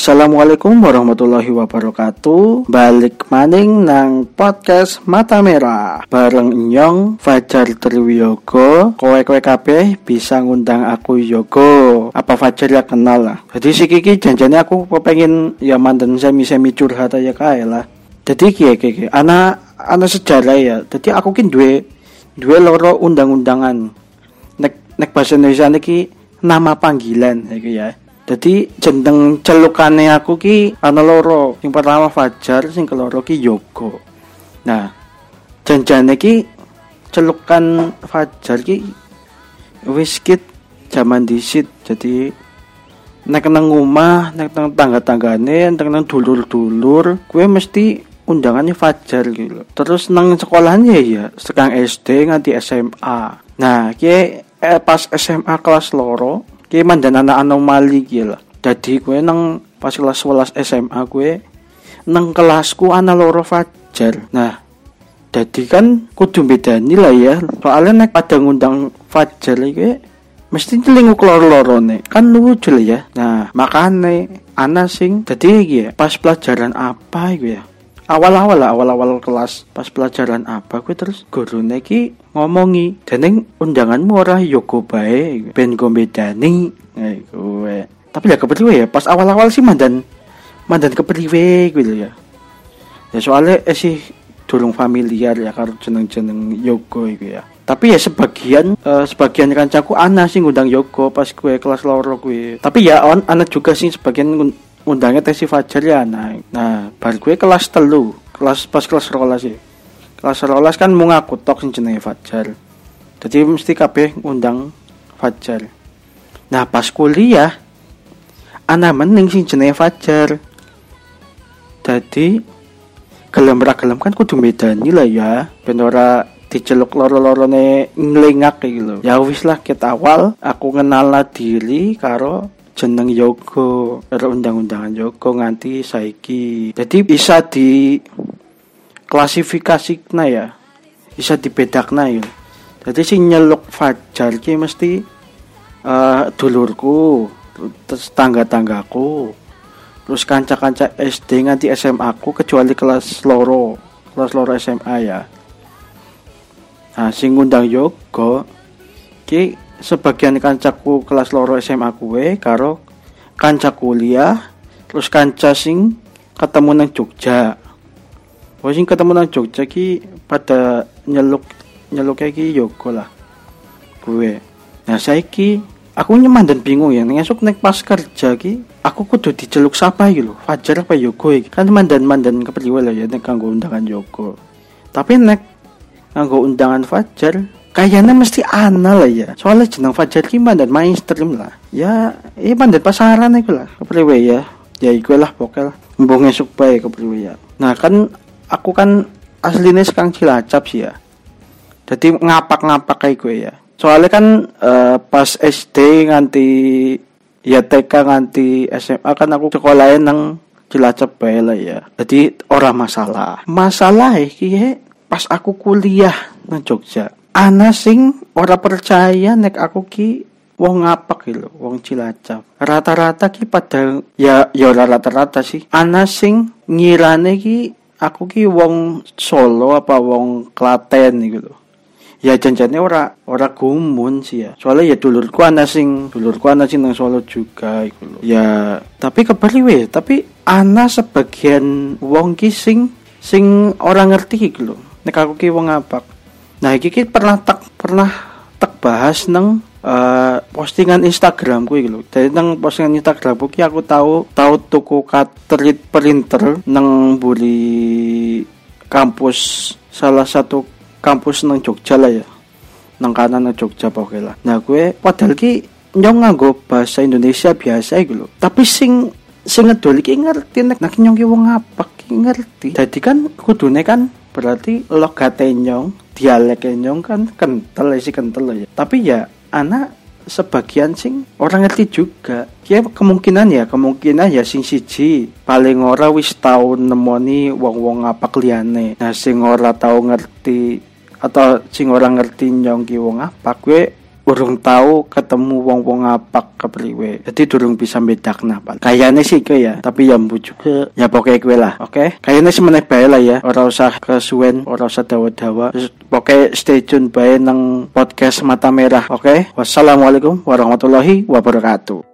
Assalamualaikum warahmatullahi wabarakatuh. Balik maning nang podcast Mata Merah. Bareng Nyong Fajar Triwiyogo. Kowe-kowe kabeh bisa ngundang aku Yogo. Apa Fajar ya kenal lah? Jadi si Kiki janjane aku pengen ya mantan semi-semi curhat aja kaya lah. Jadi kiki kiki anak anak sejarah ya. Jadi aku kin duwe duwe loro undang-undangan. Nek nek bahasa Indonesia niki nama panggilan ya jadi jeneng celukane aku ki ana loro. Yang pertama Fajar, sing keloro ki Yogo. Nah, janjane ki celukan Fajar ki wis kit zaman disit. Jadi nek nang omah, nek nang tangga-tanggane, nek nang dulur-dulur, gue mesti undangannya Fajar gitu. Terus nang sekolahnya ya, sekarang SD nganti SMA. Nah, ki eh, pas SMA kelas loro, ki mandan anak anomali ki lah dadi gue nang pas kelas 11 SMA gue nang kelasku ana loro fajar. Nah dadi kan kudu bedani lah ya soalnya nek pada ngundang fajar iki mesti nyelingu loro nih kan lucu lah ya. Nah makane ana sing dadi iki ya pas pelajaran apa gue ya awal-awal lah awal-awal kelas pas pelajaran apa gue terus guru ki ngomongi dan undanganmu ora? Yoko bae ben gue bedani eh, gue tapi ya kepriwe ya pas awal-awal sih mandan mandan kepriwe gitu ya. Ya soalnya eh sih durung familiar ya karo jeneng-jeneng Yoko itu ya. Tapi ya sebagian uh, sebagian kancaku ana sih ngundang Yoko pas gue kelas loro gue tapi ya on anak juga sih sebagian undangnya tesi Fajar ya nah nah bar gue kelas telu kelas pas kelas rolas sih. Kelas rolas kan mau ngaku tok sing Fajar. Jadi mesti kabeh undang Fajar. Nah pas kuliah anak mending sing jenenge Fajar. Jadi gelem ra gelem kan kudu medani lah ya ben ora diceluk loro-lorone nglengak gitu ya wis lah kita awal aku kenal diri karo jeneng Yogo undang-undangan Yogo nganti saiki. Jadi bisa di klasifikasi ya bisa dibedakna ya. Jadi si nyeluk Fajar ki mesti uh, dulurku terus tangga-tanggaku terus kanca-kanca SD nganti SMA aku kecuali kelas loro kelas loro SMA ya. Nah sing ngundang Yogo ki sebagian kancaku kelas loro SMA kue karo kanca kuliah terus kanca sing ketemu nang Jogja. Oh sing ketemu nang Jogja ki pada nyeluk nyeluk ki Yoko lah gue nah saya ki aku nyeman dan bingung ya ngesuk nek pas kerja ki aku kudu diceluk siapa gitu Fajar apa Yoko iki? Kan mandan mandan kepriwe lah ya nek kanggo undangan Yoko tapi nek kanggo undangan Fajar kayaknya mesti ana lah ya. Soalnya jeneng Fajar Kiman dan mainstream lah. Ya iya mandan pasaran itu lah kepriwe ya. Ya iku lah pokoknya mbong esuk bae kepriwe ya. Nah kan aku kan aslinya sekarang cilacap sih ya. Jadi ngapak-ngapak kayak gue ya. Soalnya kan uh, pas SD nganti ya TK nganti SMA kan aku sekolahin nang cilacap bae lah ya. Jadi orang masalah. Masalah ya pas aku kuliah nang Jogja ana sing ora percaya nek aku ki wong ngapak gitu wong cilacap. Rata-rata ki pada ya ya rata-rata sih. Ana sing ngirane ki aku ki wong Solo apa wong Klaten gitu ya janjane ora ora gumun sih ya. Soalnya ya dulurku ana sing dulurku ana sing nang Solo juga iku ya tapi kebaliwe tapi ana sebagian wong ki sing sing orang ngerti gitu nek aku ki wong ngapak Nah, iki pernah tak pernah tak bahas neng uh, postingan Instagramku iki lho. Jadi nang postingan Instagramku ki aku tahu tahu tuku cartridge printer nang buri kampus salah satu kampus nang Jogja lah ya. Nang kanan nang Jogja pokoknya lah. Nah, gue padahal ki nyong nganggo bahasa Indonesia biasa lho. Tapi sing sing ngedol iki ngerti nek nek nyong ki wong apa ki ngerti. Jadi kan kudune kan berarti logat nyong dialek nyong kan kental sih kental ya. Tapi ya anak sebagian sing orang ngerti juga. Ya kemungkinan ya kemungkinan ya sing siji. Paling ora wis tau nemoni wong-wong apa kliane nah sing ora tau ngerti atau sing ora ngerti nyong ki wong apa gue urung tahu ketemu wong-wong apak kepriwe. Jadi durung bisa bedakna Pak. Kayaknya sih ke ya, tapi ya juga ya pokoknya gue lah, oke? Okay? Kayaknya sih meneh bae lah ya. Ora usah kesuwen, ora usah dawa-dawa. Pokoknya stay tune bae nang podcast Mata Merah, oke? Okay? Wassalamualaikum warahmatullahi wabarakatuh.